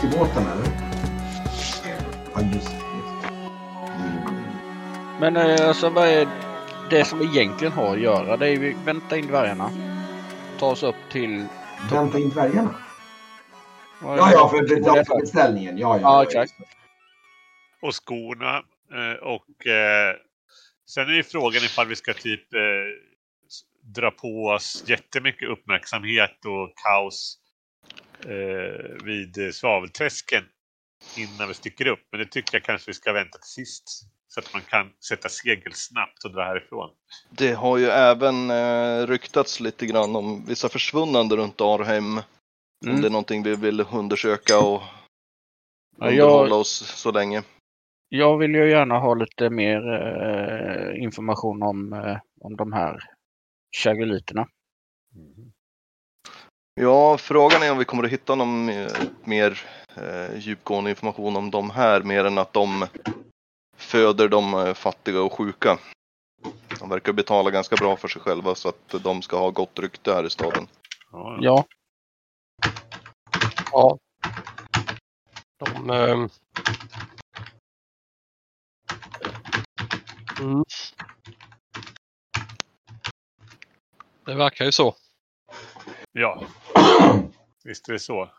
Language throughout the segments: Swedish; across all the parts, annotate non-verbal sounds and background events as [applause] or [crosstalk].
tillbaka till båten eller? Ja, just det. Men eh, alltså vad är det som egentligen har att göra? Det är ju vänta in dvärgarna. Ta oss upp till... Vänta in dvärgarna. Ja, ja, för beställningen. Ja, ja, Ja, exakt. Och skorna. Eh, och eh, sen är ju frågan ifall vi ska typ eh, dra på oss jättemycket uppmärksamhet och kaos eh, vid eh, svavelträsken innan vi sticker upp. Men det tycker jag kanske vi ska vänta till sist. Så att man kan sätta segel snabbt och dra härifrån. Det har ju även eh, ryktats lite grann om vissa försvunnande runt Arheim. Om Mm. det är någonting vi vill undersöka och Ja, underhålla jag, oss så länge. jag vill ju gärna ha lite mer eh, information om, eh, om de här chagoliterna. Ja, frågan är om vi kommer att hitta någon eh, mer eh, djupgående information om de här, mer än att de föder de eh, fattiga och sjuka. De verkar betala ganska bra för sig själva så att de ska ha gott rykte här i staden. Ja. Ja, Ja. De... ehm, Mm. Det verkar ju så. ja, visst är det så.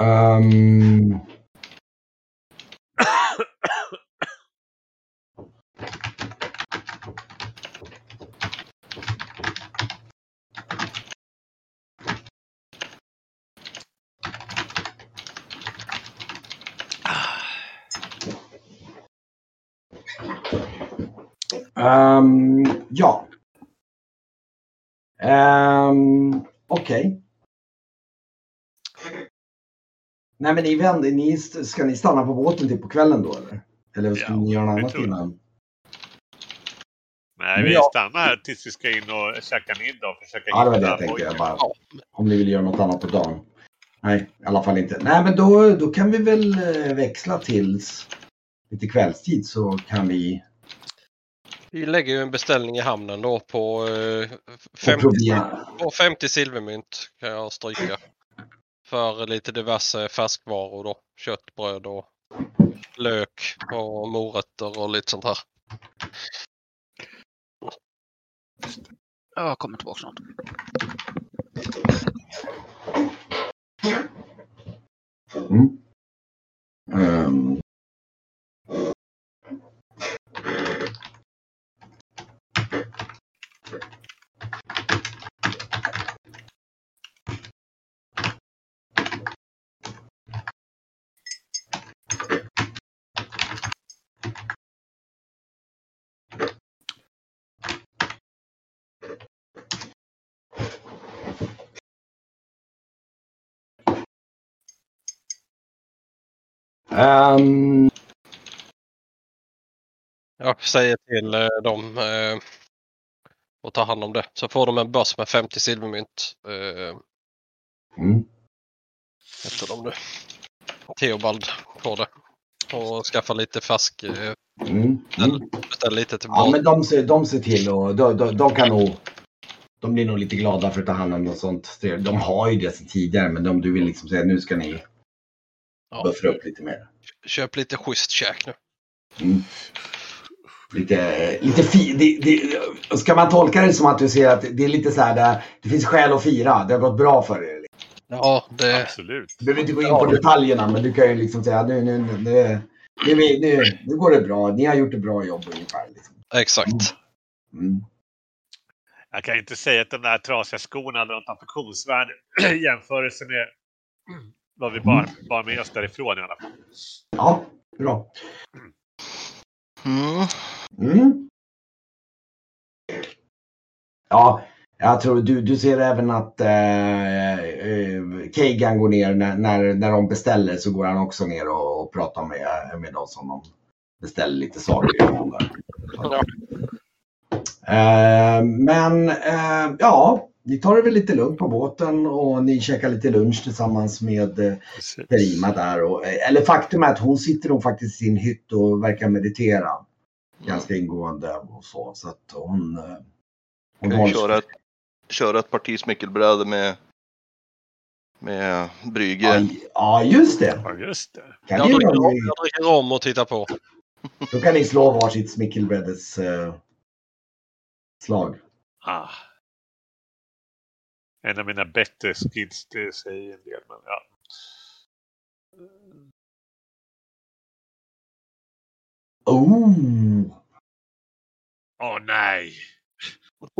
Um... Um, ja. Um, Okej. Nej men ni vänder, ni, ska ni stanna på båten till på kvällen då eller? Eller ska Ja, ni göra något annat innan? Nej, vi Ja. stannar här tills vi ska in och käka middag och försöka Ja det var det jag hitta tänkte. Jag bara, om ni vill göra något annat på dagen. Nej, i alla fall inte. Nej men då, då kan vi väl eh, växla tills lite kvällstid så kan vi Vi lägger ju en beställning i hamnen då på eh, få 50, proviant. på 50 silvermynt kan jag stryka. För lite diverse färskvaror då. Kött, bröd och lök och morötter och lite sånt här. jag kommer tillbaka snart. Mm. Ehm. Ehm, Jag säger till eh, dem eh, att ta hand om det. Så får de en börs med 50 silvermynt. Eh, mm. de nu. Theobald får det. Och skaffa lite färsk. Eh, Mm. Mm. lite till Ja, men de ser, de ser till och de, de, de kan nog... De blir nog lite glada för att ta hand om något sånt. De har ju det sedan tidigare men om du vill liksom säga nu ska ni Ja. buffra upp lite mer. Köp lite schysst käk nu. Mm. Lite, lite fi, det, det, Ska man tolka det som att du ser att det är lite så här, det, det finns skäl att fira. Det har gått bra för er. Ja, det, Absolut. Du behöver inte gå in på detaljerna men du kan ju liksom säga nu, nu, nu, nu, nu, nu, nu går det bra. Ni har gjort ett bra jobb ungefär. Liksom. exakt. Mm. Jag kan inte säga att de där trasiga skorna hade något affektionsvärde [clears throat] i jämförelse med vad vi bar, bar med oss därifrån i alla fall. Ja, bra. Mm. Mm. Ja, jag tror du, du ser även att eh, eh, Kagan går ner när, när, när de beställer så går han också ner och, och pratar med, med dem som de beställer lite saker ifrån där. Ja. Eh, men eh, ja, ni tar det väl lite lugnt på båten och ni käkar lite lunch tillsammans med eh, Perima där. Och, eller faktum är att hon sitter nog faktiskt i sin hytt och verkar meditera ganska ingående och så. Så att hon... eh, hon Kan köra ett köra ett parti smyckelbräde med, med Brygge. Ja, just det. Ja, just det. Kan Jag ni, dricker, om, jag dricker om och tittar på. då kan ni slå varsitt smickelbrädes eh, slag. Ah. En av mina bättre skills, det säger en del. Men ja. Oh! Åh nej!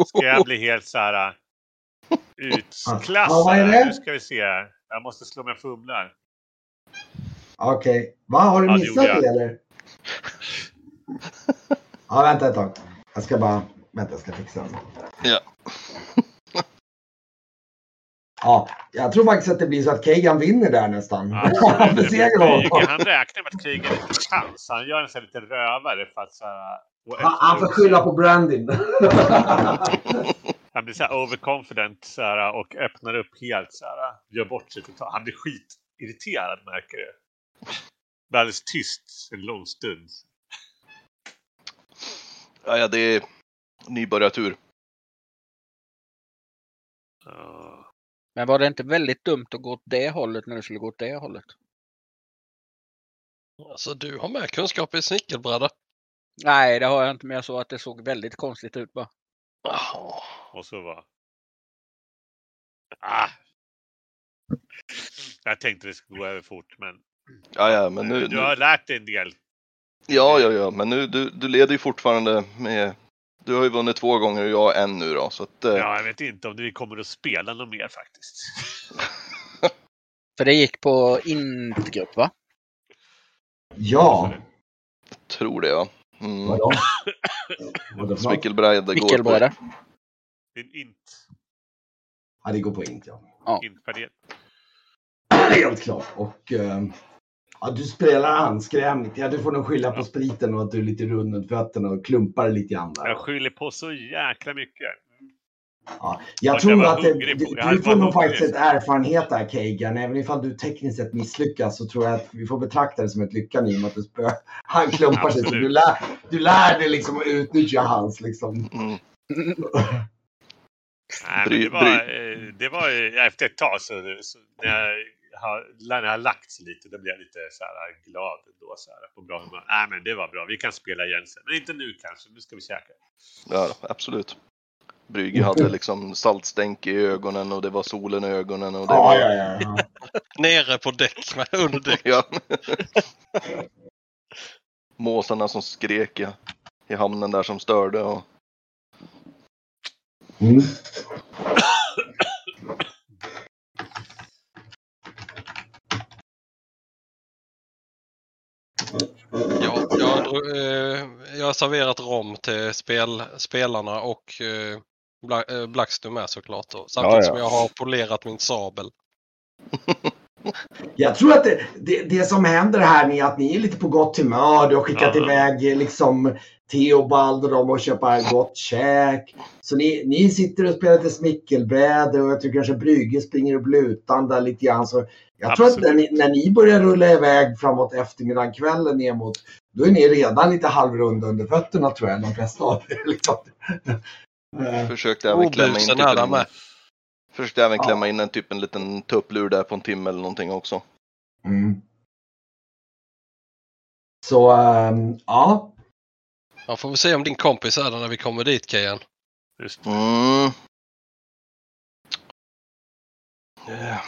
Ska jag bli helt så här äh, utklassad? Ja, vad är det? Nu ska vi se. Jag måste slå mig fumlar. Okej. Va, har du Ja, det missat gjorde jag. det eller? [laughs] Ja, vänta ett tag. Jag ska bara... Vänta, jag ska fixa. Ja. Ja, jag tror faktiskt att det blir så att Kagan vinner där nästan. Han [laughs] besegrar honom. Han räknar med att kriga lite chans. Han gör en sån här liten rövare för att så här, Han, han får skylla på Brandin. Han blir så här overconfident så här, och öppnar upp helt så här. Gör bort sig totalt. Han blir skitirriterad märker du. Blir alldeles tyst en lång stund. Ja, ja, det är nybörjartur. Ja. Men var det inte väldigt dumt att gå åt det hållet när du skulle gå åt det hållet? Alltså du har med kunskap i snickelbräda. Nej, det har jag inte, men jag såg att det såg väldigt konstigt ut bara. Och så var... Ah. Jag tänkte det skulle gå över fort men Ja, ja, men nu... du har nu lärt dig en del. ja, ja, ja, men nu, du, du leder ju fortfarande med... Du har ju vunnit två gånger och jag en nu då, så att... eh, Ja, jag vet inte om vi kommer att spela något mer faktiskt. [laughs] För det gick på intgrupp va? Ja, Tror det, ja. Mm. vadå? [laughs] Smickelbräde går på... Din int, Ja, det går på int ja. intfärdighet. Helt klart. Och eh, ja, du spelar anskrämligt. Ja, du får nog skylla på spriten och att du är lite rund runt fötterna och klumpar lite grann där. Jag skyller på så jäkla mycket. Ja, jag tror jag var att det, du, du får nog faktiskt ett erfarenhet där Kagan. Även ifall du tekniskt sett misslyckas så tror jag att vi får betrakta det som ett lyckande i och med att du spö, [laughs] han klumpar sig. Så du lär, du lär dig liksom att utnyttja hans liksom. Mm. Nej, det var, eh, det var eh, efter ett tag så, så när, jag har, när jag har lagt sig lite då blir jag lite så här glad då så här, på bra humör. Nej men det var bra, vi kan spela igen sen. Men inte nu kanske, nu ska vi käka. Ja, absolut. Brygge hade liksom saltstänk i ögonen och det var solen i ögonen och det Ja, var... ja, ja. ja. [laughs] Nere på däck, [laughs] under däck. Ja. [laughs] Måsarna som skrek i, i hamnen där som störde och... Mm. Jag, eh, jag har serverat rom till spel, spelarna och eh, Bla, eh, Blackstone med såklart. Och, samtidigt Ja, ja. som jag har polerat min sabel. Jag tror att det, det, det som händer här är att ni är lite på gott humör. Du har skickat Ja. iväg liksom Theobald och dem och köpa [laughs] gott käk. Så ni, ni sitter och spelar lite smickelbräde och jag tycker kanske Brygge springer upp lutan där lite grann. Så jag tror att Absolut. när ni, när ni börjar rulla iväg framåt eftermiddagen, kvällen ner mot, då är ni redan lite halvrunda under fötterna tror jag, de flesta av er. Liksom. Försökte även klämma in, typ en, försökte även Ja. klämma in en typ en liten tupplur där på en timme eller någonting också. Mm. Så ehm, ja, Ja, får vi se om din kompis är där när vi kommer dit Kejan. Just. Mm. Eh,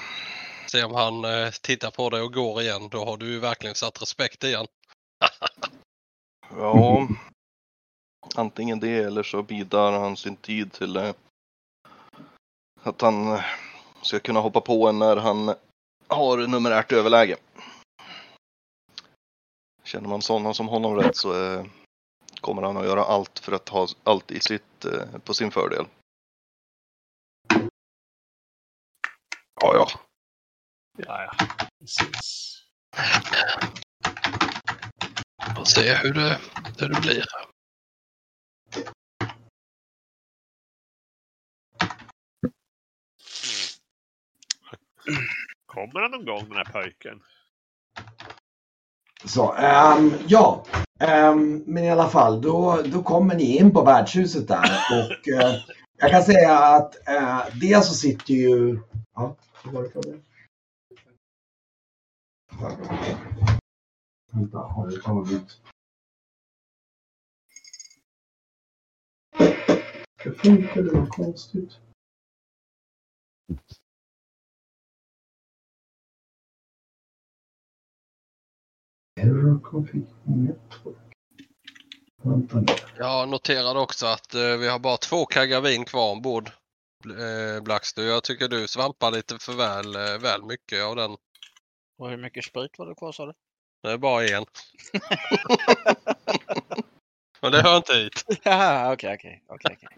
Se om han eh, tittar på dig och går igen. Då har du ju verkligen satt respekt igen. Ja, antingen det eller så bidrar han sin tid till eh, att han eh, ska kunna hoppa på en när han har numerärt överläge. Känner man sådana som honom rätt så eh, kommer han att göra allt för att ha allt i sitt, eh, på sin fördel. Ja, ja. Ja, ja. Precis. Får se hur det, hur det blir. Kommer han någon gång den här pojken? Så, ehm, ja, Ehm, men i alla fall, då, då kommer ni in på värdshuset där och eh, Jag kan säga att eh, dels så sitter ju... Ja, vad var det för det? Vänta, har det kommit? Det funkar, det var konstigt. Error config network. Vänta nu. Jag noterade också att eh, vi har bara två kaggar vin kvar ombord. Eh, Blackster. Jag tycker du svampar lite för väl, eh, väl mycket av den. Och hur mycket sprit var det kvar sa du? Det är bara en. [laughs] Men det hör inte hit. Jaha, okej, okej. okej, okej.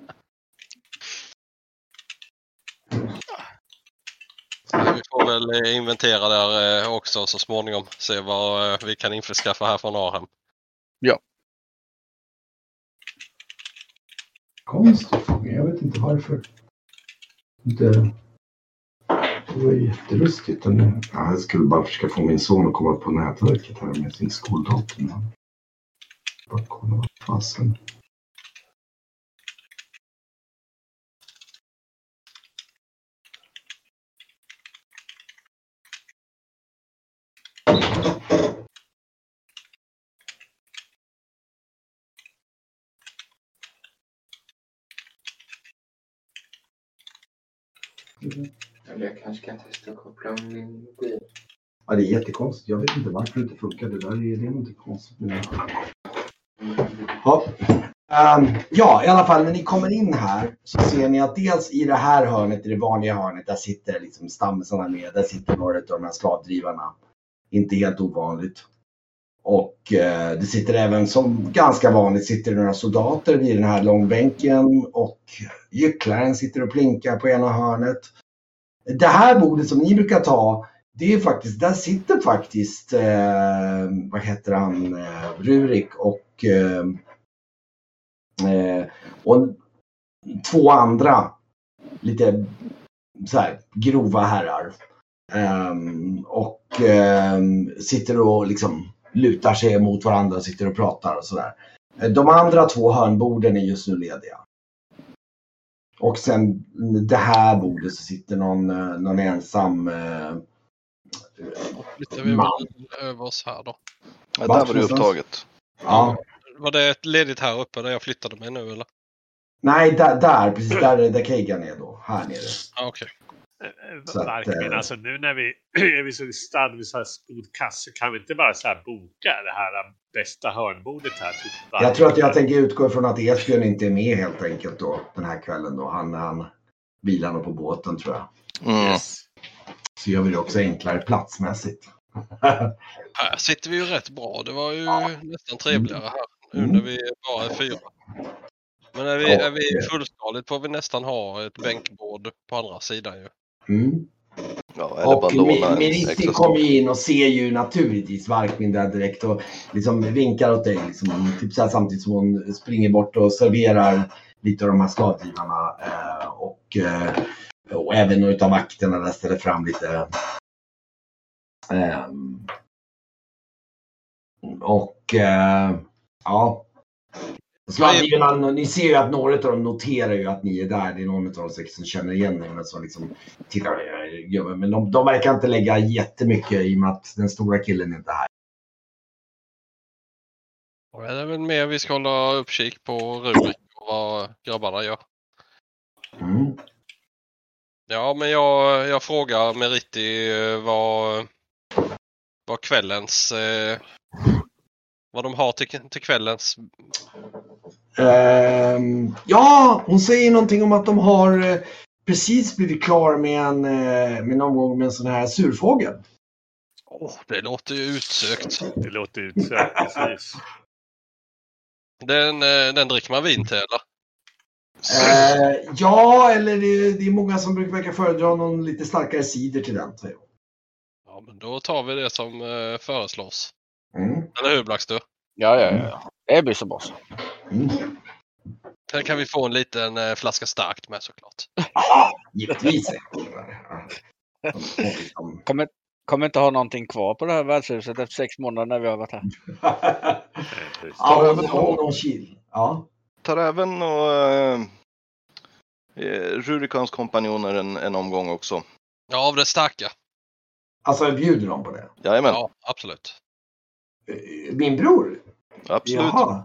Vi får väl eh, inventera där eh, också så småningom. Se vad eh, vi kan införskaffa här från Arhem. Konstigt. Jag vet inte varför. Det, det var jättelustigt. Den- Ja, jag skulle bara försöka få min son att komma på nätverket här med sin skoldator. men- Bara kolla vad fasen. Eller jag kanske kan testa att koppla om min mobil. Ja, det är jättekonstigt. Jag vet inte varför det inte funkar. Det där är, det är någonting konstigt med det. Ja. Um, ja, i alla fall när ni kommer in här så ser ni att dels i det här hörnet, i det vanliga hörnet, där sitter liksom stammisarna med. Där sitter några av de här slavdrivarna. Inte helt ovanligt. Och eh, det sitter även som ganska vanligt sitter det några soldater vid den här långbänken och gycklaren sitter och plinkar på ena hörnet. Det här bordet som ni brukar ta det är faktiskt, där sitter faktiskt, eh, vad heter han, eh, Rurik och, eh, eh, och två andra lite så här grova herrar. Ehm, och ehm, sitter och liksom lutar sig mot varandra sitter och pratar och sådär. De andra två hörnborden är just nu lediga. Och sen det här bordet så sitter någon, eh, någon ensam eh, Flyttar vi Man. väl över oss här då. Ja, där var det upptaget. Ja, Var det ett ledigt här uppe där jag flyttade mig nu eller? nej där, där precis där, där Kegan är då, här nere. Så att, Verkligen. eh, Alltså nu när vi [clears throat] är vi så stad vid så här kasse kan vi inte bara så här boka det här bästa hörnbordet här? Typ Jag tror att jag tänker utgå ifrån att Esbjörn inte är med helt enkelt då den här kvällen då. Han, han vilar nog på båten tror jag. Mm. Yes. Så gör vi det också enklare platsmässigt. [laughs] Här sitter vi ju rätt bra. Det var ju nästan trevligare här nu Mm. när vi bara är fyra. Men är vi, Ja, är vi fullskaligt får vi nästan ha ett bänkbord på andra sidan ju. Mm. Ja, eller bara Och extra kommer ju in och ser ju naturligtvis Varkmin där direkt och liksom vinkar åt dig. Liksom, typ så här, samtidigt som hon springer bort och serverar lite av de här slavdrivarna. Eh, och, eh, och även några av vakterna där ställer fram lite ehm, och eh, ja. Slavdrivarna, ni ser ju att några av dem noterar ju att ni är där. Det är någon av dem säkert som känner igen er. Men som liksom tittar. Men de, de verkar inte lägga jättemycket i och med att den stora killen är inte här. Och är det väl mer vi ska hålla uppkik på Rurik och vad grabbarna gör. Mm. Ja, men jag, jag frågar Meritti eh, vad, vad kvällens... Eh, vad de har till, till kvällens... Ehm, ja, hon säger någonting om att de har eh, precis blivit klar med en, eh, med en omgång med en sån här surfågel. Åh, det låter ju utsökt. Det låter utsökt. Precis. [laughs] Den, eh, den dricker man vin till eller? Eh, ja, eller det, det är många som brukar verka föredra någon lite starkare cider till den. säger hon. Ja, men då tar vi det som eh, föreslås. Mm. Eller hur Blackster? Ja, ja, ja. Det blir så bra så. Mm. Sen kan vi få en liten eh, flaska starkt med såklart. Givetvis. Liksom. Kommer, kommer inte ha någonting kvar på det här värdshuset efter sex månader när vi har varit här. [laughs] Ja. Ja. Tar även och eh, Eh, Rurikans kompanjoner en, en omgång också. Ja, av det starka. Alltså bjuder de på det? Jajamän, Ja, absolut. Eh, Min bror? absolut. Jaha.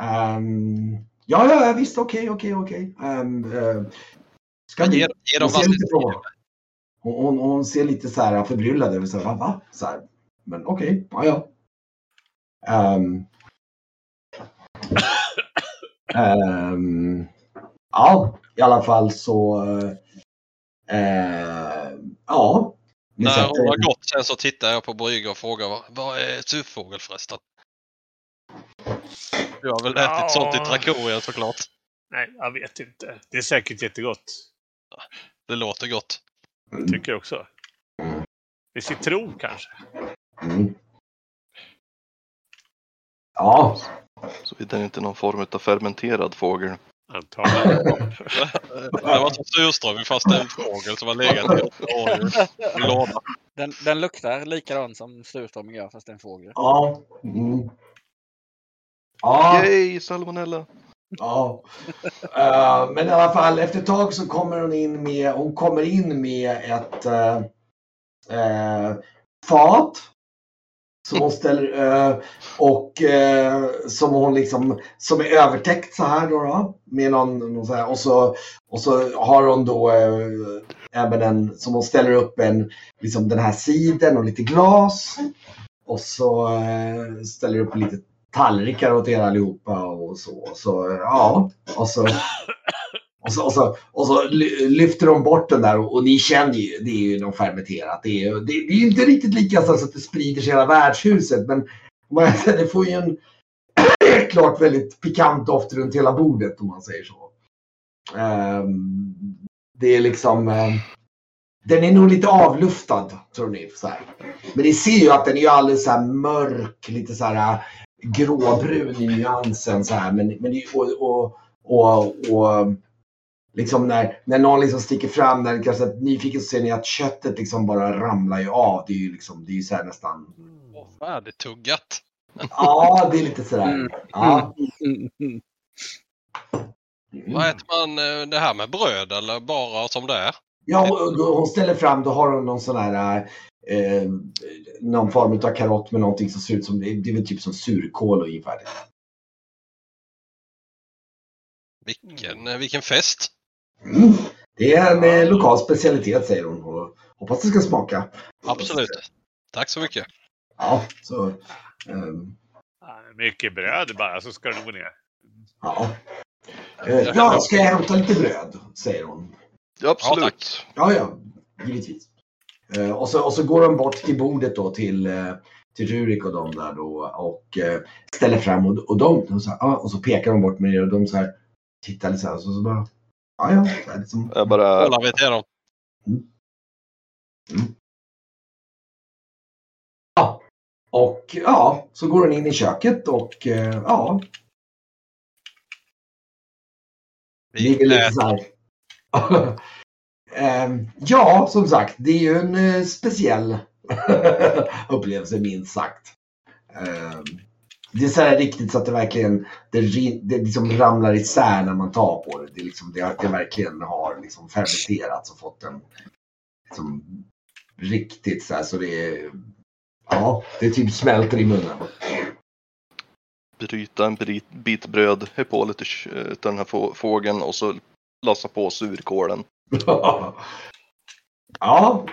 Ehm, ja, ja, visst. Okej, okej, okej. Ehm, eh, Ska ge, ge dem Hon ser lite varsin på hon, hon, hon ser lite så här förbryllad ut. Så här, va? Så här. Men okej, ja, ja. Ehm. Ehm, ja, i alla fall så. eh, ja. När hon har gått sen så tittar jag på Brygga och frågar vad, vad är tuvfågel förresten? Du har väl ätit Ja. sånt i Trakorien såklart. Nej, jag vet inte. Det är säkert jättegott. Det låter gott. Mm, Tycker jag också. Det är citron kanske. mm. Ja, Såvida det inte är någon form av fermenterad fågel. Antagligen. Det var som surströmming fast det är en fågel som har legat i en låda. Den, den luktar likadant som surströmming gör fast det är en fågel. ja. Mm. Ja. Yay, salmonella! Ja, Eh, men i alla fall efter ett tag så kommer hon in med, hon kommer in med ett eh, eh, fat. Som hon ställer och som hon liksom, som är övertäckt så här då. då med någon, någon så här, och, så, och så har hon då även en, som hon ställer upp en, liksom den här siden och lite glas. Och så ställer upp lite tallrikar åt er allihopa och så. så ja, och så, och så, och så, och så lyfter de bort den där och, och ni känner ju, det är ju något fermenterat. Det är, ju- det, det är inte riktigt lika så att det sprider sig i hela värdshuset men man, [laughs] det får ju en [clears throat] klart väldigt pikant doft runt hela bordet om man säger så. Um, det är liksom um, den är nog lite avluftad tror ni. Så här. Men ni ser ju att den är ju alldeles så här mörk, lite så här gråbrun i nyansen så här. Men, men det, och, och, och, och liksom när, när någon liksom sticker fram, när det kanske är nyfiken så ser ni att köttet liksom bara ramlar ju av. Det är ju liksom, det är ju så här nästan. Åh, Färdigtuggat. Ja, det är lite sådär. Mm. Ja. Mm, mm. Vad äter man eh, det här med bröd eller bara som det är? Ja, hon, hon ställer fram, då har hon någon sån här eh, någon form av karott med någonting som ser ut som, det är väl typ som surkål ungefär. Vilken, eh, vilken fest! Mm. Det är en eh, lokal specialitet säger hon och hoppas det ska smaka. Absolut. Tack så mycket. Ja, så. Ja, Mycket bröd bara så ska det gå ner. ja. Eh, ja, ska jag hämta lite bröd? Säger hon. Ja, absolut. Ja, ja, givetvis. Eh, och, så, och så går de bort till bordet då till, eh, till Rurik och de där då och eh, ställer fram och, och de, de så här, ah, och så pekar de bort med det och de så här tittar lite så här och så, så bara, ja ja. Så här, liksom, Jag bara, Kolla vi till dem. ja. Och ja, så går hon in i köket och eh, ja, Vi väl lite så här. [laughs] Ehm, ja, som sagt, det är ju en eh, speciell [laughs] upplevelse minst sagt. Ehm, det är så här riktigt så att det verkligen det, det liksom ramlar isär när man tar på det. Det, är liksom, det, det verkligen har liksom fermenterats och fått en liksom, riktigt så här så det Ja, det typ smälter i munnen. bryta en bit, bit bröd, hä på lite av utav den här fågeln och så lassa på surkålen. [laughs] ja,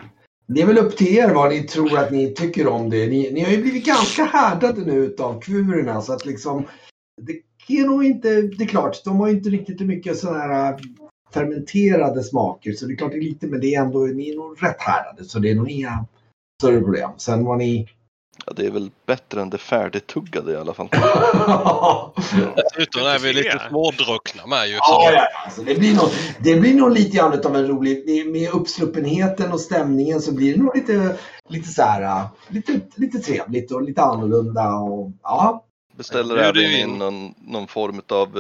det är väl upp till er vad ni tror att ni tycker om det. Ni, ni har ju blivit ganska härdade nu av kvurerna så att liksom det är nog inte, det är klart, de har ju inte riktigt mycket sådana här äh, fermenterade smaker så det är klart det är lite men det är ändå, ni är nog rätt härdade så det är nog inga större problem. Sen vad ni Ja, det är väl bättre än det färdigtuggade i alla fall. Dessutom är vi lite smådruckna med ju. Ja, Så ja, alltså det, blir nog, det blir nog lite grann av en rolig, med uppsluppenheten och stämningen så blir det nog lite, lite så här, äh, lite, lite trevligt och lite annorlunda och ja. Beställer även in in. någon, någon form av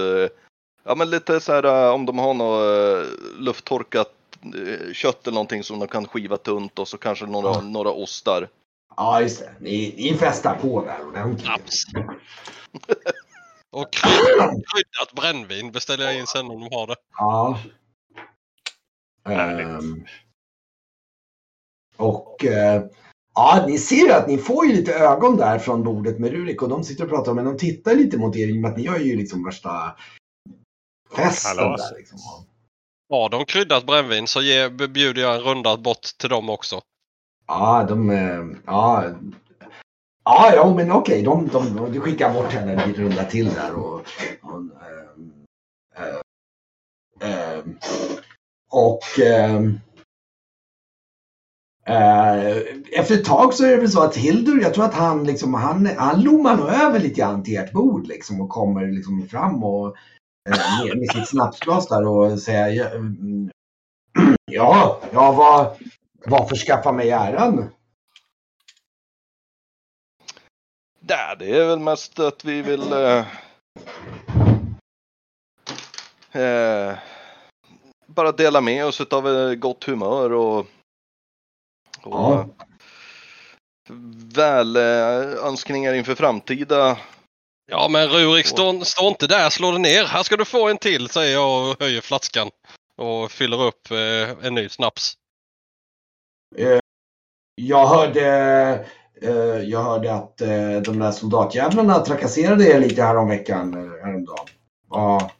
Ja men lite så här äh, om de har något äh, lufttorkat äh, kött eller någonting som de kan skiva tunt och så kanske några, Ja. några ostar. Ja, just det. Ni, ni festar på där ordentligt. Snaps. [laughs] Och kryd- kryddat brännvin beställer jag in sen om de har det. Ja. Ehm, och eh, ja, ni ser ju att ni får ju lite ögon där från bordet med Rurik och de sitter och pratar men de tittar lite mot er i och med att ni har ju liksom värsta festen Kalas. där. Liksom. Har de kryddat brännvin så ge, bjuder jag en runda bort till dem också. Ja, de... eh, Ja, ja, ja men okej. De, de, du skickar bort henne en runda till där. Och, och, ehm, ehm, och ehm, eh, efter ett tag så är det väl så att Hildur, jag tror att han liksom, han, han lommar nog över lite grann till ert bord liksom och kommer liksom fram och eh, med, sitt snapsglas där och säger ja, ja vad, varför skaffa mig äran? Ja, det är väl mest att vi vill eh, eh, bara dela med oss av eh, gott humör och, och Ja. väl eh, önskningar inför framtida. Ja men Rurik, stå, stå inte där, slå dig ner. Här ska du få en till, säger jag och höjer flaskan. Och fyller upp eh, en ny snaps. Jag hörde, eh, jag hörde att eh, de där soldatjävlarna trakasserade er lite häromveckan, eh, häromdagen. Ja,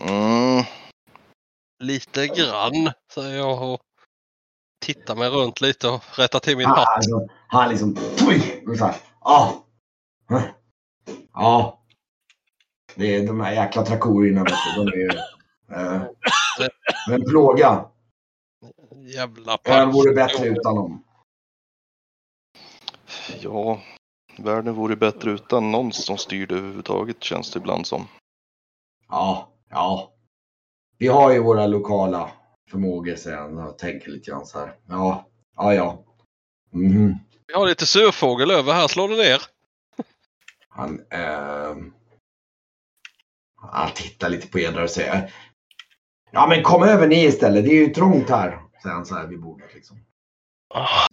Mm, Lite grann, säger jag och tittar mig runt lite och rättar till min han, hatt. alltså, han liksom, ungefär. Ja. Huh. Ja. Det är de här jäkla trakorierna. De är ju eh, en plåga. Jävla Ön vore bättre utan dem. ja, världen vore bättre utan någon som styrde överhuvudtaget känns det ibland som. Ja, ja. Vi har ju våra lokala förmågor, han och tänker lite grann så här. Ja, ja, ja. Mhm. Vi har lite surfågel över här, slå dig ner. Han, ehm, han tittar lite på er där och säger Ja men kom över ni istället, det är ju trångt här. Säger han så här vid bordet liksom.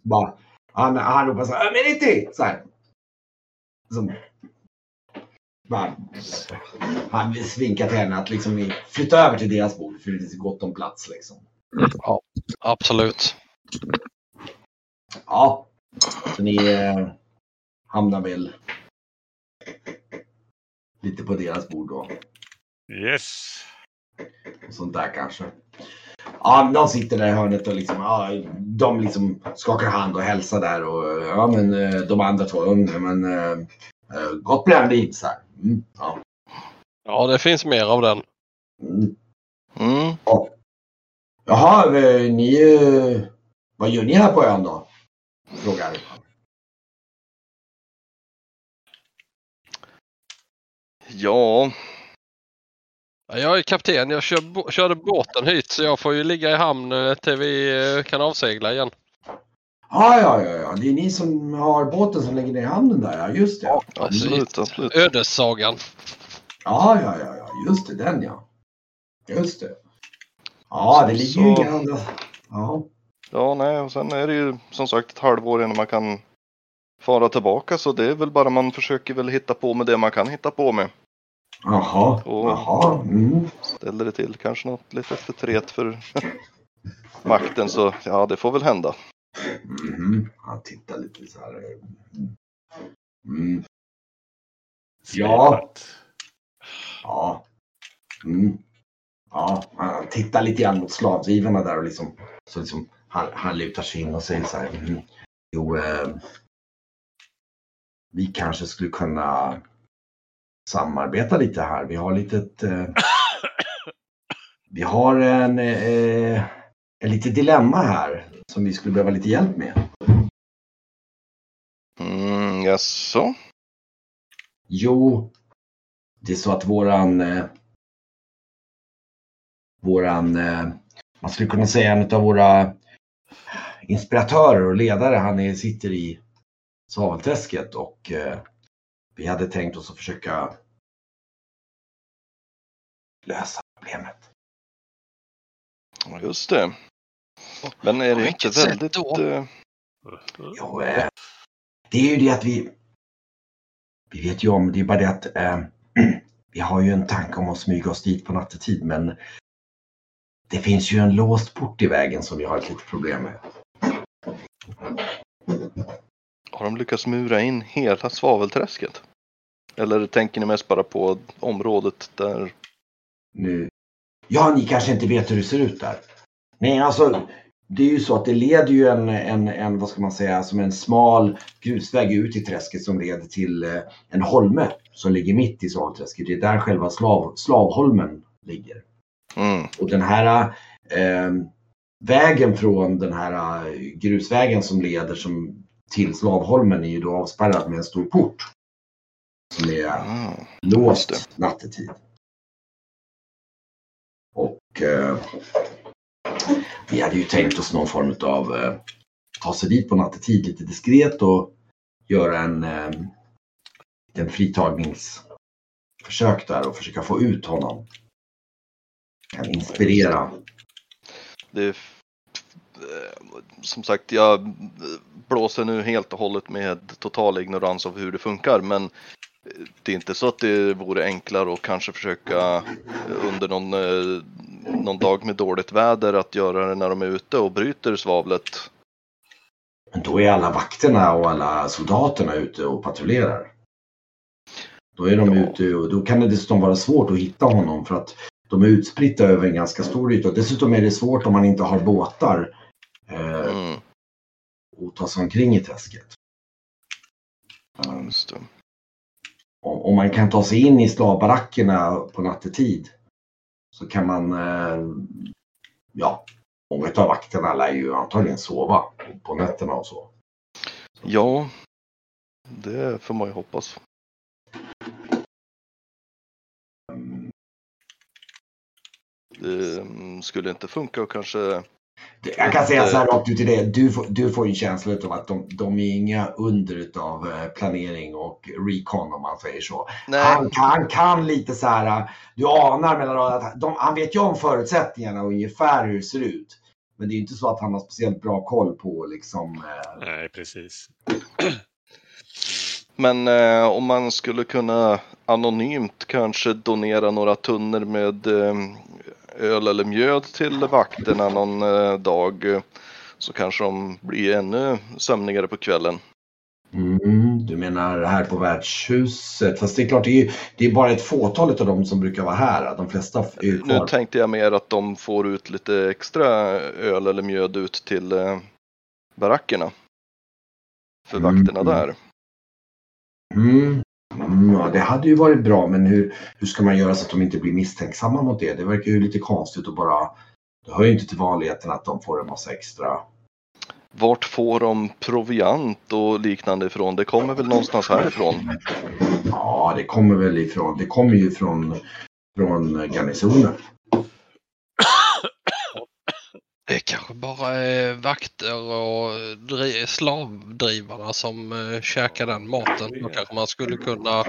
Bara, han, han ropar så här, men inte! Så här. Så, bara, han vinkar till henne att liksom flytta över till deras bord för det finns gott om plats liksom. Absolut. Ja, så ni eh, hamnar väl lite på deras bord då. Yes. Och sånt där kanske. Ja, de sitter där i hörnet och liksom, ja, de liksom skakar hand och hälsar där och ja, men eh, de andra två, mm, men eh, gott brännvin så här. Mm, ja. Ja, det finns mer av den. Mm. Mm. Jaha, ni, vad gör ni här på ön då? Frågar. Ja, Ja, Jag är kapten, jag kör, bo- körde båten hit så jag får ju ligga i hamn eh, till vi eh, kan avsegla igen. Ja, ja, ja, ja, det är ni som har båten som ligger ner i hamnen där, ja just det. Ja, absolut, absolut. Ödessagan. ja, ja, ja, just det, den ja. Just det. Ja, det ligger ju Så- inga andra. Ja. Ja, nej, och sen är det ju som sagt ett halvår innan man kan fara tillbaka så det är väl bara man försöker väl hitta på med det man kan hitta på med. Jaha, jaha. Mm. Ställer det till kanske något litet förtret för [laughs] makten så ja, det får väl hända. Mhm. Han tittar lite så här. Mm. Mm. Ja. Ja. Mm. Ja, han tittar lite grann mot slavdrivarna där och liksom, så liksom han, han lutar sig in och säger så här. Mm. Jo, eh, vi kanske skulle kunna samarbeta lite här. Vi har litet, eh, vi har en, eh, en litet dilemma här som vi skulle behöva lite hjälp med. Mm, jaså? Jo, det är så att våran, eh, våran, eh, man skulle kunna säga en av våra inspiratörer och ledare, han är, sitter i svavelträsket och eh, vi hade tänkt oss att försöka lösa problemet. Ja, Just det. Men är det inte väldigt... då? eh, Jo, eh, det är ju det att vi, vi vet ju om, det är bara det att eh, [clears throat] vi har ju en tanke om att smyga oss dit på nattetid men Det finns ju en låst port i vägen som vi har ett litet problem med. Har de lyckats mura in hela svavelträsket? Eller tänker ni mest bara på området där? Nu. Ja, ni kanske inte vet hur det ser ut där. Nej, alltså det är ju så att det leder ju en, en, en vad ska man säga, som en smal grusväg ut i träsket som leder till eh, en holme som ligger mitt i svavelträsket. Det är där själva slav, slavholmen ligger. Mm. Och den här eh, vägen från den här eh, grusvägen som leder som till Slavholmen är ju då avspärrad med en stor port. Som är Ah. låst nattetid. Och eh, vi hade ju tänkt oss någon form av eh, ta sig dit på nattetid lite diskret och göra en, eh, en fritagningsförsök där och försöka få ut honom. Kan inspirera. Det som sagt, jag blåser nu helt och hållet med total ignorans av hur det funkar. Men eh, det är inte så att det vore enklare att kanske försöka under någon, eh, någon dag med dåligt väder att göra det när de är ute och bryter svavlet. Men då är alla vakterna och alla soldaterna ute och patrullerar. Då är de Ja. ute och då kan det dessutom vara svårt att hitta honom för att de är utspridda över en ganska stor yta. Dessutom är det svårt om man inte har båtar eh, Mm, att ta sig omkring i träsket. Om, om man kan ta sig in i slavbarackerna på nattetid så kan man, eh, ja, många av vakterna lär ju antagligen sova på nätterna och så. Ja, det får man ju hoppas. Det mm, skulle inte funka och kanske Jag kan säga så här rakt ut i det. Du får, du får ju en känsla av att de, de är inga under av planering och recon om man säger så. Nej, Han kan, kan lite så här, du anar mellan att de, han vet ju om förutsättningarna och ungefär hur det ser ut. Men det är ju inte så att han har speciellt bra koll på liksom. eh, Nej, precis. [clears throat] Men eh, om man skulle kunna anonymt kanske donera några tunnor med eh, öl eller mjöd till vakterna någon eh, dag eh, så kanske de blir ännu sömnigare på kvällen. Mm, du menar här på värdshuset? Fast det är klart, det är, ju, det är bara ett fåtal av dem som brukar vara här. De flesta är Nu tänkte jag mer att de får ut lite extra öl eller mjöd ut till eh, barackerna. För Mm. vakterna där. Mm. Ja, det hade ju varit bra, men hur, hur ska man göra så att de inte blir misstänksamma mot det? Det verkar ju lite konstigt att bara... Det hör ju inte till vanligheten att de får en massa extra... Vart får de proviant och liknande ifrån? Det kommer väl någonstans härifrån? Ja, det kommer väl ifrån... Det kommer ju från, från garnisonen. Det kanske bara är vakter och dri- slavdrivarna som uh, käkar den maten. Då kanske man skulle kunna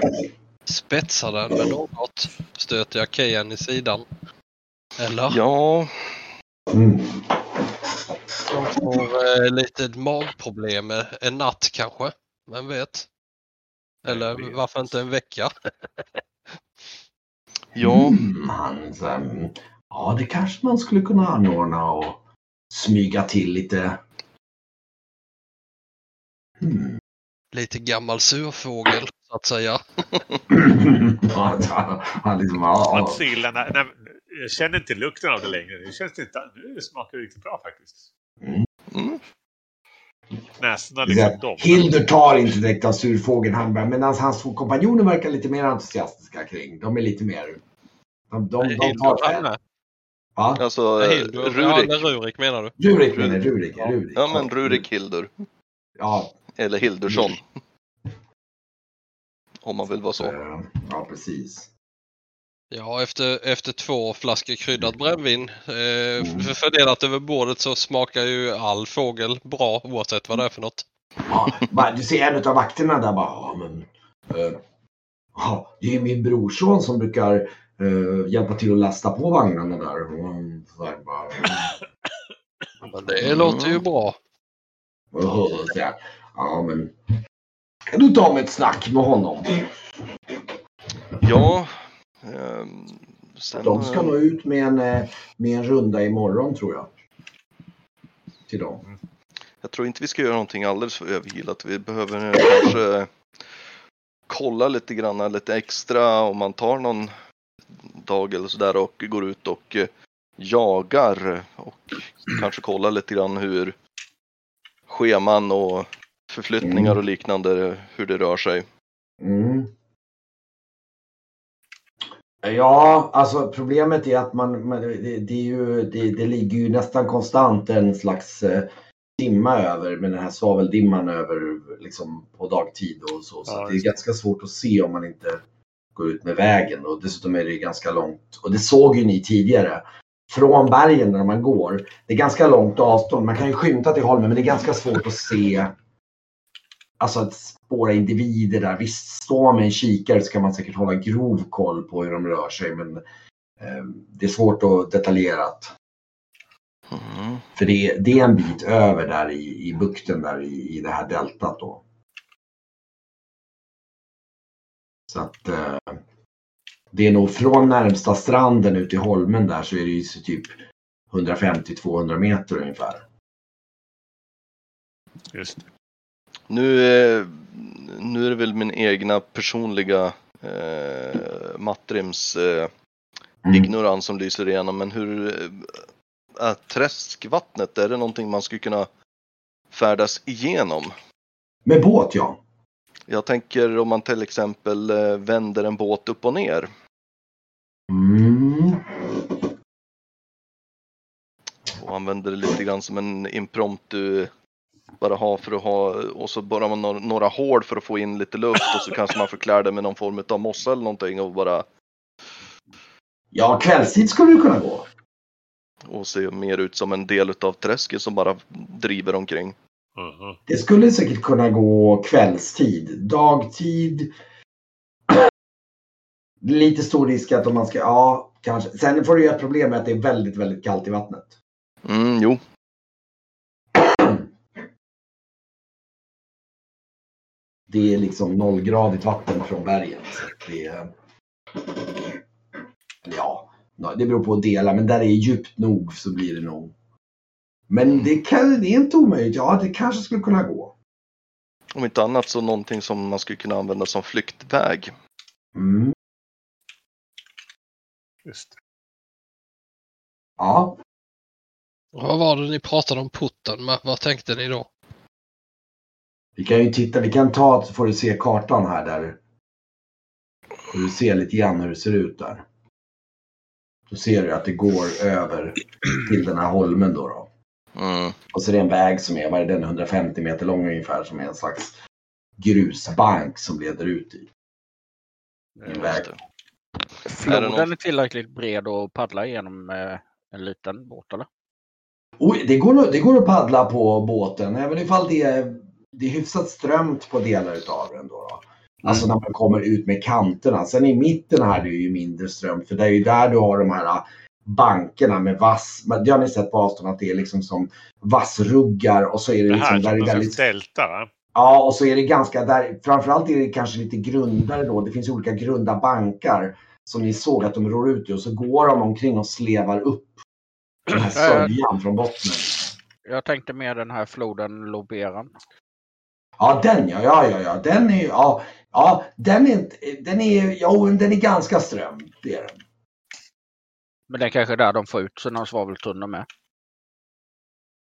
spetsa den med något. Stöter jag Kejan i sidan. Eller? Ja, Mm. De får uh, lite magproblem en natt kanske. Vem vet? Eller vet? varför inte en vecka? ja. Mm, han, så här, mm, ja, det kanske man skulle kunna anordna och smyga till lite. Mm. Lite gammal surfågel så att säga. [laughs] Han- han liksom, ja, Att jag känner inte lukten av det längre. Det känns inte... Nu smakar det riktigt bra faktiskt. Mm. Näsorna Det är så här, liksom domnar. Hildur tar inte direkt av surfågeln han bara, medan hans två kompanjoner verkar lite mer entusiastiska kring. De är lite mer... De, de, de Hildur tar... Va? Alltså, eh, Hildur. Ja, Rurik. eller Rurik menar du? Rurik menar jag, Rurik. Ja. Rurik. Ja, men Rurik Hildur. Ja, Eller Hildursson. Om man vill vara så. eh, ja, precis. Ja, efter, efter två flaskor kryddat brännvin eh, Mm. för- fördelat över bordet så smakar ju all fågel bra oavsett vad det är för något. Ja, du ser en av vakterna där bara, ja men... eh, ja, det är ju min brorson som brukar eh, hjälpa till att lasta på vagnarna där. Mm, så här, bara, [laughs] Men det Mm. låter ju bra. Och så här, Ja, men kan du ta med ett snack med honom? Ja, ehm, sen, De ska eh, nå ut med en, eh, med en runda imorgon tror jag. Till dem. Jag tror inte vi ska göra någonting alldeles för övergilat. Vi behöver eh, kanske kolla lite grann lite extra om man tar någon dag eller sådär och går ut och eh, jagar och kanske kolla lite grann hur scheman och förflyttningar och liknande, hur det rör sig. Mm. Ja, alltså problemet är att man, man det, det, är ju, det, det ligger ju nästan konstant en slags eh, dimma över med den här svaveldimman över liksom på dagtid och så. Så Ja, det är ganska svårt att se om man inte går ut med vägen och dessutom är det ganska långt. Och det såg ju ni tidigare. Från bergen när man går. Det är ganska långt avstånd. Man kan ju skymta till Holmen men det är ganska svårt att se Alltså att spåra individer där. Visst, står man med en kikare så kan man säkert hålla grov koll på hur de rör sig men eh, det är svårt och detaljerat. Mm. För det, det är en bit över där i, i bukten där i, i det här deltat då. Så att eh, det är nog från närmsta stranden ut till holmen där så är det ju så typ 150-200 meter ungefär. Just. Nu, eh, nu är det väl min egna personliga eh, Mattrims eh, Mm. ignorans som lyser igenom, men hur eh, är träskvattnet, är det någonting man skulle kunna färdas igenom? Med båt ja. Jag tänker om man till exempel eh, vänder en båt upp och ner. Mm. och använder det lite grann som en impromptu bara ha för att ha och så borrar man några, några hål för att få in lite luft och så kanske man förklär det med någon form av mossa eller någonting och bara Ja, kvällstid skulle det kunna gå. och se mer ut som en del utav träsket som bara driver omkring. Mhm. Det skulle säkert kunna gå kvällstid. Dagtid. [clears throat] Lite stor risk att om man ska, ja kanske. Sen får du ju ett problem med att det är väldigt, väldigt kallt i vattnet. Mm, jo, [clears throat] Det är liksom nollgradigt vatten från bergen. Så att det är, ja, det beror på att dela. Men där det är djupt nog så blir det nog. Men det, kan, det är inte omöjligt. Ja, det kanske skulle kunna gå. om inte annat så någonting som man skulle kunna använda som flyktväg. Mm. Just det. Ja, Vad var det ni pratade om putten med? Vad tänkte ni då? vi kan ju titta. Vi kan ta så får du se kartan här där. Får du se lite grann hur det ser ut där. Då ser du att det går över till den här holmen då. då. Mm. Och så är det en väg som är, vad är den, 150 meter lång ungefär som är en slags grusbank som leder ut i. En väg. Floden någon- är tillräckligt bred att paddla igenom med en liten båt eller? Oj, det, går, att- det går att paddla på båten även ifall det är, det är hyfsat strömt på delar utav den. Då, då. Alltså när man kommer ut med kanterna. Sen i mitten här är det ju mindre strömt för det är ju där du har de här bankerna med vass. men Det har ni sett på avstånd att det är liksom som vassruggar och så är det Det liksom här där är väldigt delta va? Ja, och så är det ganska där. Framförallt är det kanske lite grundare då. Det finns olika grunda bankar som ni såg att de rår ut i och så går de omkring och slevar upp den här sörjan från botten. Jag tänkte mer den här floden Loberan. Ja, den ja, ja, ja, ja, den är ja, ja, den är inte, den är, ja, den är ganska strömd. Det är den. Men det är kanske där de får ut sina svaveltunnor med.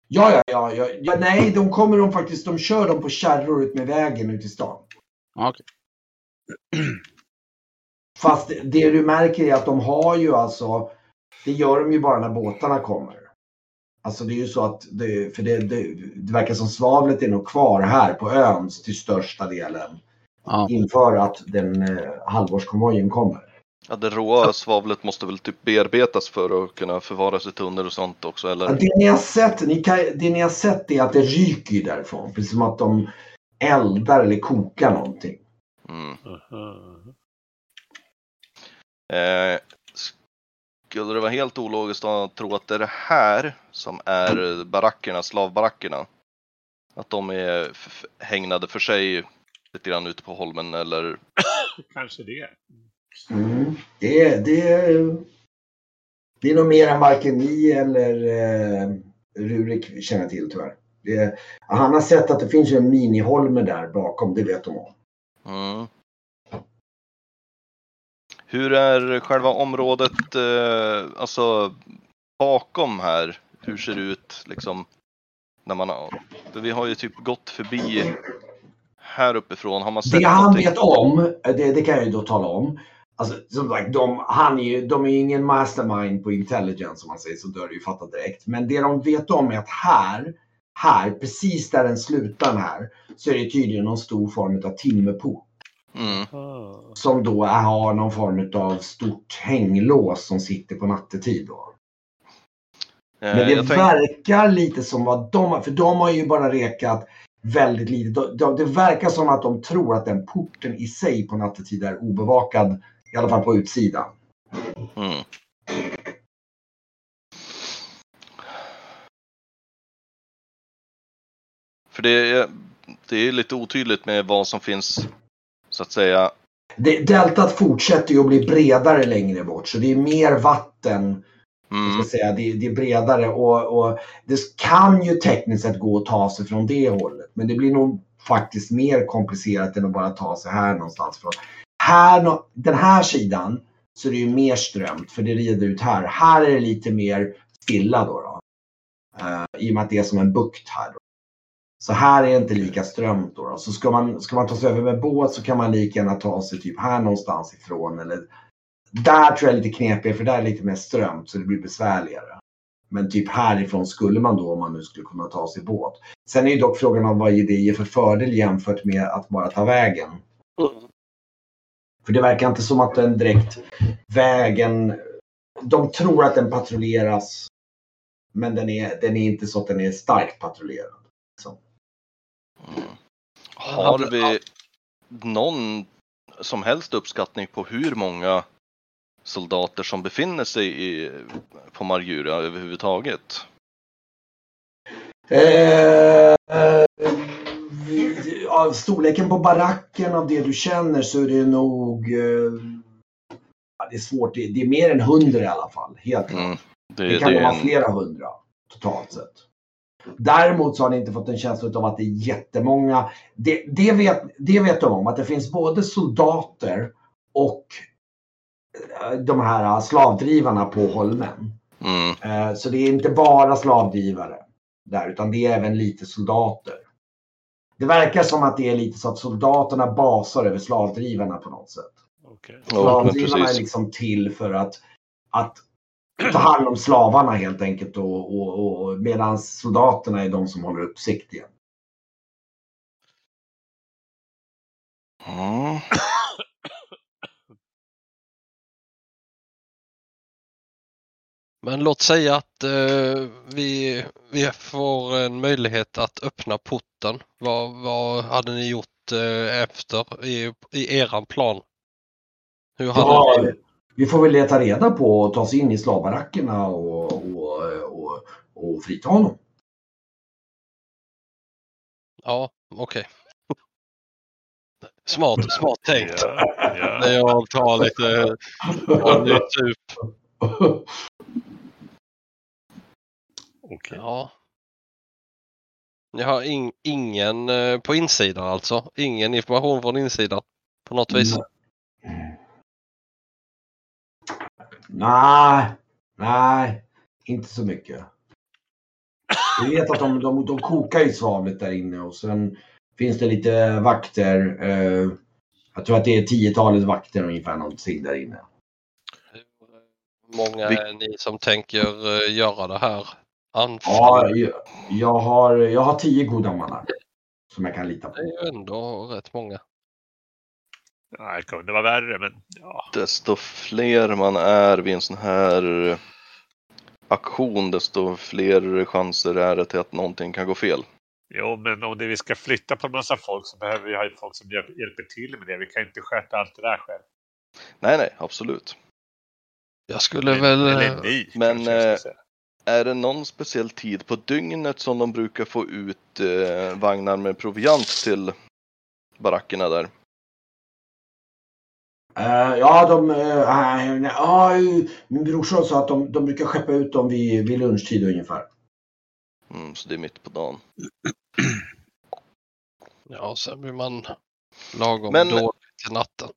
Ja, ja, ja, ja, ja, nej, de kommer de faktiskt, de kör dem på kärror ut med vägen ut i stan. Okej. [clears throat] Fast det, det du märker är att de har ju alltså, det gör de ju bara när båtarna kommer. Alltså det är ju så att, det, för det, det, det verkar som svavlet är nog kvar här på ön till största delen. Ja. Inför att den eh, halvårskonvojen kommer. Ja, det råa svavlet måste väl typ bearbetas för att kunna förvaras i tunnor och sånt också Ja, eller? det, ni har sett, ni kan, det ni har sett är att det ryker därifrån. Precis som att de eldar eller kokar någonting. Mm. Eh, skulle det vara helt ologiskt att tro att det är det här som är barackerna, slavbarackerna? Att de är f- f- hägnade för sig lite grann ute på holmen eller? Kanske det. Mm. Det, är- det, det är nog mer än varken ni eller eh, Rurik känner till tyvärr. Det, han har sett att det finns en miniholme där bakom, det vet de om. Mm. Hur är själva området, eh, alltså bakom här? Hur ser det ut liksom? När man har, för vi har ju typ gått förbi här uppifrån. Har man sett Det han någonting? vet om, det, det kan jag ju då tala om. Alltså, som sagt, de, han är ju, de är ju ingen mastermind på intelligence om man säger så, då är det ju fattat direkt. Men det de vet om är att här, här, precis där den slutar här, så är det tydligen någon stor form av timmerport. Mm. Som då är, har någon form av stort hänglås som sitter på nattetid. Då. Eh, Men det jag tänk- verkar lite som vad de har, för de har ju bara rekat väldigt lite. De, de, det verkar som att de tror att den porten i sig på nattetid är obevakad, i alla fall på utsidan. Mm. För det är, det är lite otydligt med vad som finns, så att säga. Det, deltat fortsätter ju att bli bredare längre bort, så det är mer vatten. Mm. ska säga. Det, det är bredare och, och det kan ju tekniskt sett gå att ta sig från det hållet. Men det blir nog faktiskt mer komplicerat än att bara ta sig här någonstans. Från. Här, den här sidan så är det ju mer strömt för det rider ut här. Här är det lite mer stilla då. då. Uh, I och med att det är som en bukt här. Då. Så här är det inte lika strömt då. då. Så ska man, ska man ta sig över med båt så kan man lika gärna ta sig typ här någonstans ifrån. Eller där tror jag är lite knepigare för där är det lite mer strömt så det blir besvärligare. Men typ härifrån skulle man då om man nu skulle kunna ta sig båt. Sen är ju dock frågan om vad det ger för fördel jämfört med att bara ta vägen. Mm. För det verkar inte som att den direkt vägen, de tror att den patrulleras. Men den är, den är inte så att den är starkt patrullerad. Så. Har vi någon som helst uppskattning på hur många soldater som befinner sig i, på Margura överhuvudtaget? Eh, eh, av storleken på baracken av det du känner så är det nog... Eh, ja, det är svårt. Det, det är mer än hundra i alla fall. Helt. Mm. Det, Det det, kan är vara en, flera hundra totalt sett. Däremot så har ni inte fått en känsla av att det är jättemånga. Det, det, vet, det vet de om, att det finns både soldater och eh, de här slavdrivarna på holmen. mm, Eh, Så det är inte bara slavdrivare där, utan det är även lite soldater. Det verkar som att det är lite så att soldaterna basar över slavdrivarna på något sätt. Ja, men Slavdrivarna är liksom till för att, att ta hand om slavarna helt enkelt och, och, och medan soldaterna är de som håller uppsikt igen. Mm. Men låt säga att eh, vi, vi får en möjlighet att öppna porten. Vad, vad hade ni gjort eh, efter i, i eran plan? Hur hade Ja, ni... vi får väl leta reda på och ta sig in i slavbarackerna och, och, och, och frita honom. Ja, okej. Smart, smart tänkt. Ja, ja. När jag tar lite typ. Okej. Ja. Jag har in, ingen eh, på insidan alltså. Ingen information från insidan på något vis. Nej, nej, inte så mycket. Vi vet att de, de, de kokar ju svavlet där inne och sen finns det lite vakter. Eh, jag tror att det är tiotalet vakter ungefär någonting där inne. Hur många är ni som tänker eh, göra det här Ja, anfallet? jag, har, jag har tio goda mannar som jag kan lita Det på. är ju ändå rätt många. Nej, det kunde vara värre, men ja. Desto fler man är vid en sån här aktion, desto fler chanser är det till att någonting kan gå fel. Jo, men om det vi ska flytta på en massa folk så behöver vi ha folk som hjälp- hjälper till med det. Vi kan inte sköta allt det där själv. Nej, nej, absolut. Jag skulle väl... Eller ni, men, kanske jag eh. Är det någon speciell tid på dygnet som de brukar få ut eh, vagnar med proviant till barackerna där? Eh, ja, de, eh, ja, min brorson sa att de, de brukar skeppa ut dem vid, vid lunchtid ungefär. Mm, så det är mitt på dagen. Ja, sen blir man lagom Men- dålig till natten.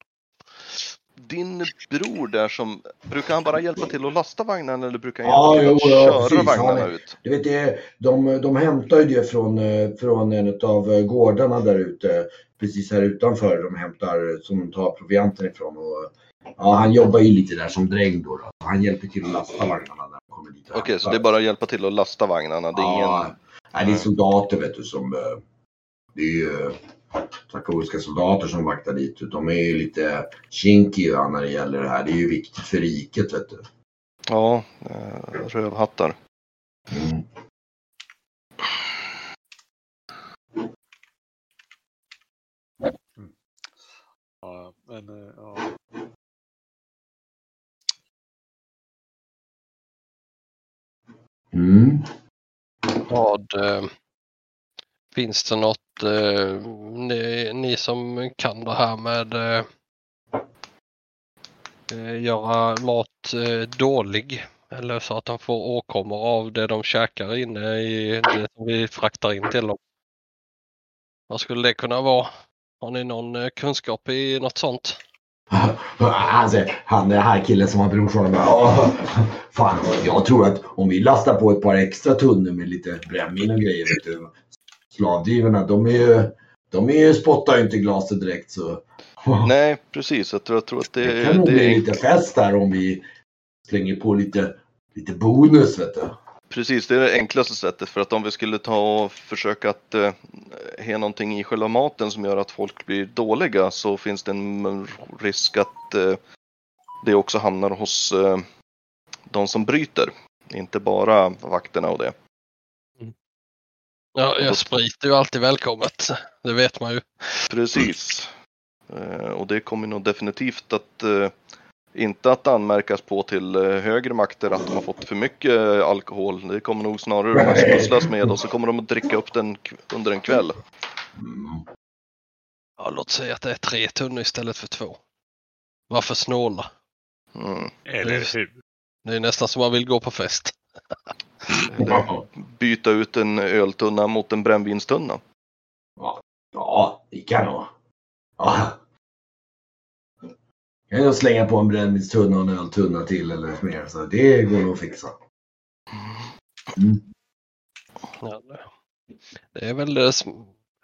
Din bror där som, brukar han bara hjälpa till att lasta vagnarna eller brukar han Ja, hjälpa till jo, att ja, köra precis. vagnarna är- ut? Du vet, det, de, de hämtar ju det från, eh, från en av gårdarna där ute, precis här utanför. De hämtar, som de tar provianten ifrån. Och, ja, han jobbar ju lite där som dräng då. då. Han hjälper till att lasta vagnarna när de kommer dit. Okej, så hämtar. det är bara att hjälpa till att lasta vagnarna? Det är Ja, ingen... nej, det är soldater vet du som... eh, Det är ju eh, katolska soldater som vaktar dit. De är ju lite kinkiga när det gäller det här. Det är ju viktigt för riket vet du. Ja, eh, rövhattar. Mm. Ja, men, eh, ja. Mm. Vad eh, finns det något eh, ni, ni som kan det här med eh, eh, göra mat eh, dålig eller så att de får åkommor av det de käkar inne i det som vi fraktar in till dem. Vad skulle det kunna vara? Har ni någon eh, kunskap i något sånt? [laughs] Alltså, han, han den här killen som har brorsan bara, Fan, jag tror att om vi lastar på ett par extra tunnor med lite brännvin och grejer. Vet du, slavdrivarna, de är ju, de är ju, spottar ju inte glaset direkt. Så [laughs] Nej, precis. Jag tror, jag tror att det, det kan nog bli lite fest där om vi slänger på lite, lite bonus. Vet du. Precis, det är det enklaste sättet för att om vi skulle ta och försöka att eh, ha någonting i själva maten som gör att folk blir dåliga så finns det en risk att eh, det också hamnar hos eh, de som bryter. Inte bara vakterna och det. Ja, ja, sprit är ju alltid välkommet. Det vet man ju. Precis. Eh, och det kommer nog definitivt att eh, inte att anmärkas på till eh, högre makter att de har fått för mycket alkohol. Det kommer nog snarare att smusslas med och så kommer de att dricka upp den under en kväll. Ja, låt säga att det är tre tunnor istället för två. Varför snåla? Mm. Eller hur? Det är nästan som man vill gå på fest. [laughs] Ja. Byta ut en öltunna mot en brännvinstunna. Ja, det kan nog. Ja. Jag kan slänga på en brännvinstunna och en öltunna till eller mer. Så det går nog att fixa. Mm. Ja, det- är väl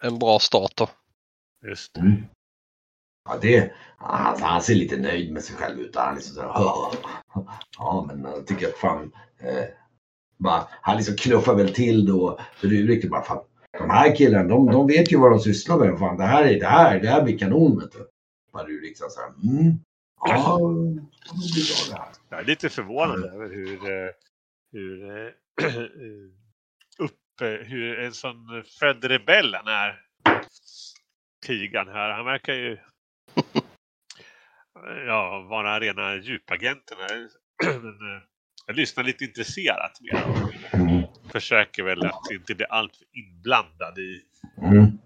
en bra start då. Just det. Mm. Ja, det, han, han ser lite nöjd med sig själv ut. Han är liksom sådär, "Ja, ja, men jag tycker att fan. Eh, bara, han liksom knuffar väl till då. För det är riktigt bara fan. De här killarna, de, de vet ju vad de sysslar med. Fan, det här är det här, det här blir kanon vet du. Bara du liksom såhär, mm. Ja, det blir bra det här. Jag är lite förvånad över hur, eh, hur, eh, [clears throat] upp, eh, hur en sån född rebell han är. Tigan här. Han verkar ju [laughs] ja, vara rena djupagenten. här. [clears throat] Men, jag lyssnar lite intresserat mer. Mm. Försöker väl att inte bli alltför inblandad i Mm.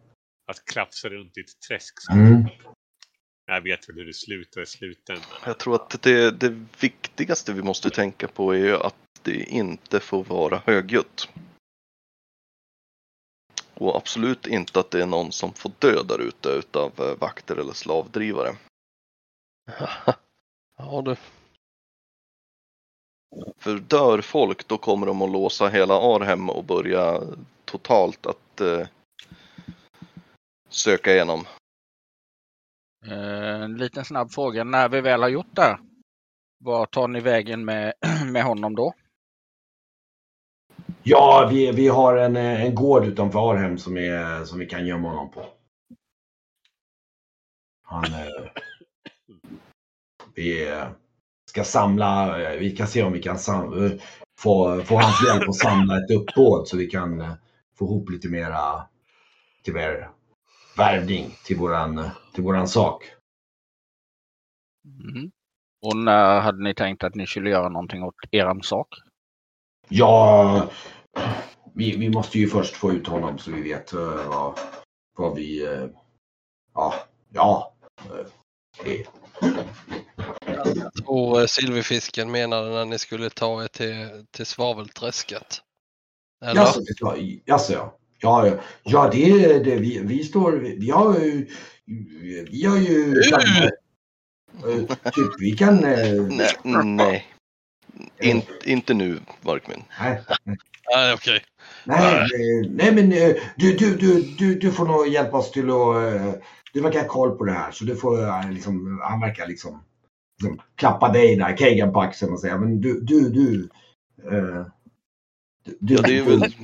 att klafsa runt i ett träsk. Mm. Jag vet väl hur det slutar i slutändan. Jag tror att det, det viktigaste vi måste tänka på är ju att det inte får vara högljutt. Och absolut inte att det är någon som får dö där ute utav eh, vakter eller slavdrivare. [laughs] Ja, du. För dör folk då kommer de att låsa hela Arhem och börja totalt att eh, söka igenom. Eh, En liten snabb fråga. När vi väl har gjort det, var tar ni vägen med, [clears throat] med honom då? Ja, vi, vi har en, eh, en gård utanför Arhem som, är, som vi kan gömma honom på. Han, eh, [laughs] vi ska samla, eh, vi kan se om vi kan sam, eh, få, få hans hjälp att samla ett uppbåd så vi kan eh, få ihop lite mera mer värvning till våran, till våran sak. Mm. Och när hade ni tänkt att ni skulle göra någonting åt eran sak? Ja, vi, vi måste ju först få ut honom så vi vet vad, vad vi... ja, ja. eh, tror eh, silverfisken menade när ni skulle ta er till, till svavelträsket. Eller? Jaså, jaså ja. Ja, ja. ja det är det. Vi, vi står, vi har ju, vi har ju, eh, typ vi kan, eh, Nej, nej. In, inte nu, Varkmin. nej, Nej, okej. nej, eh, nej men du, du, du, du, du får nog hjälpa oss till att, du verkar ha koll på det här så du får eh, liksom, han verkar liksom, liksom klappa dig där, Kagan på axeln och säga men du, du, du, eh, du, Ja, det är väl,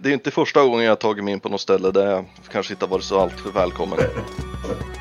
det är inte första gången jag har tagit mig in på något ställe där jag kanske inte har varit så alltför välkommen. [laughs]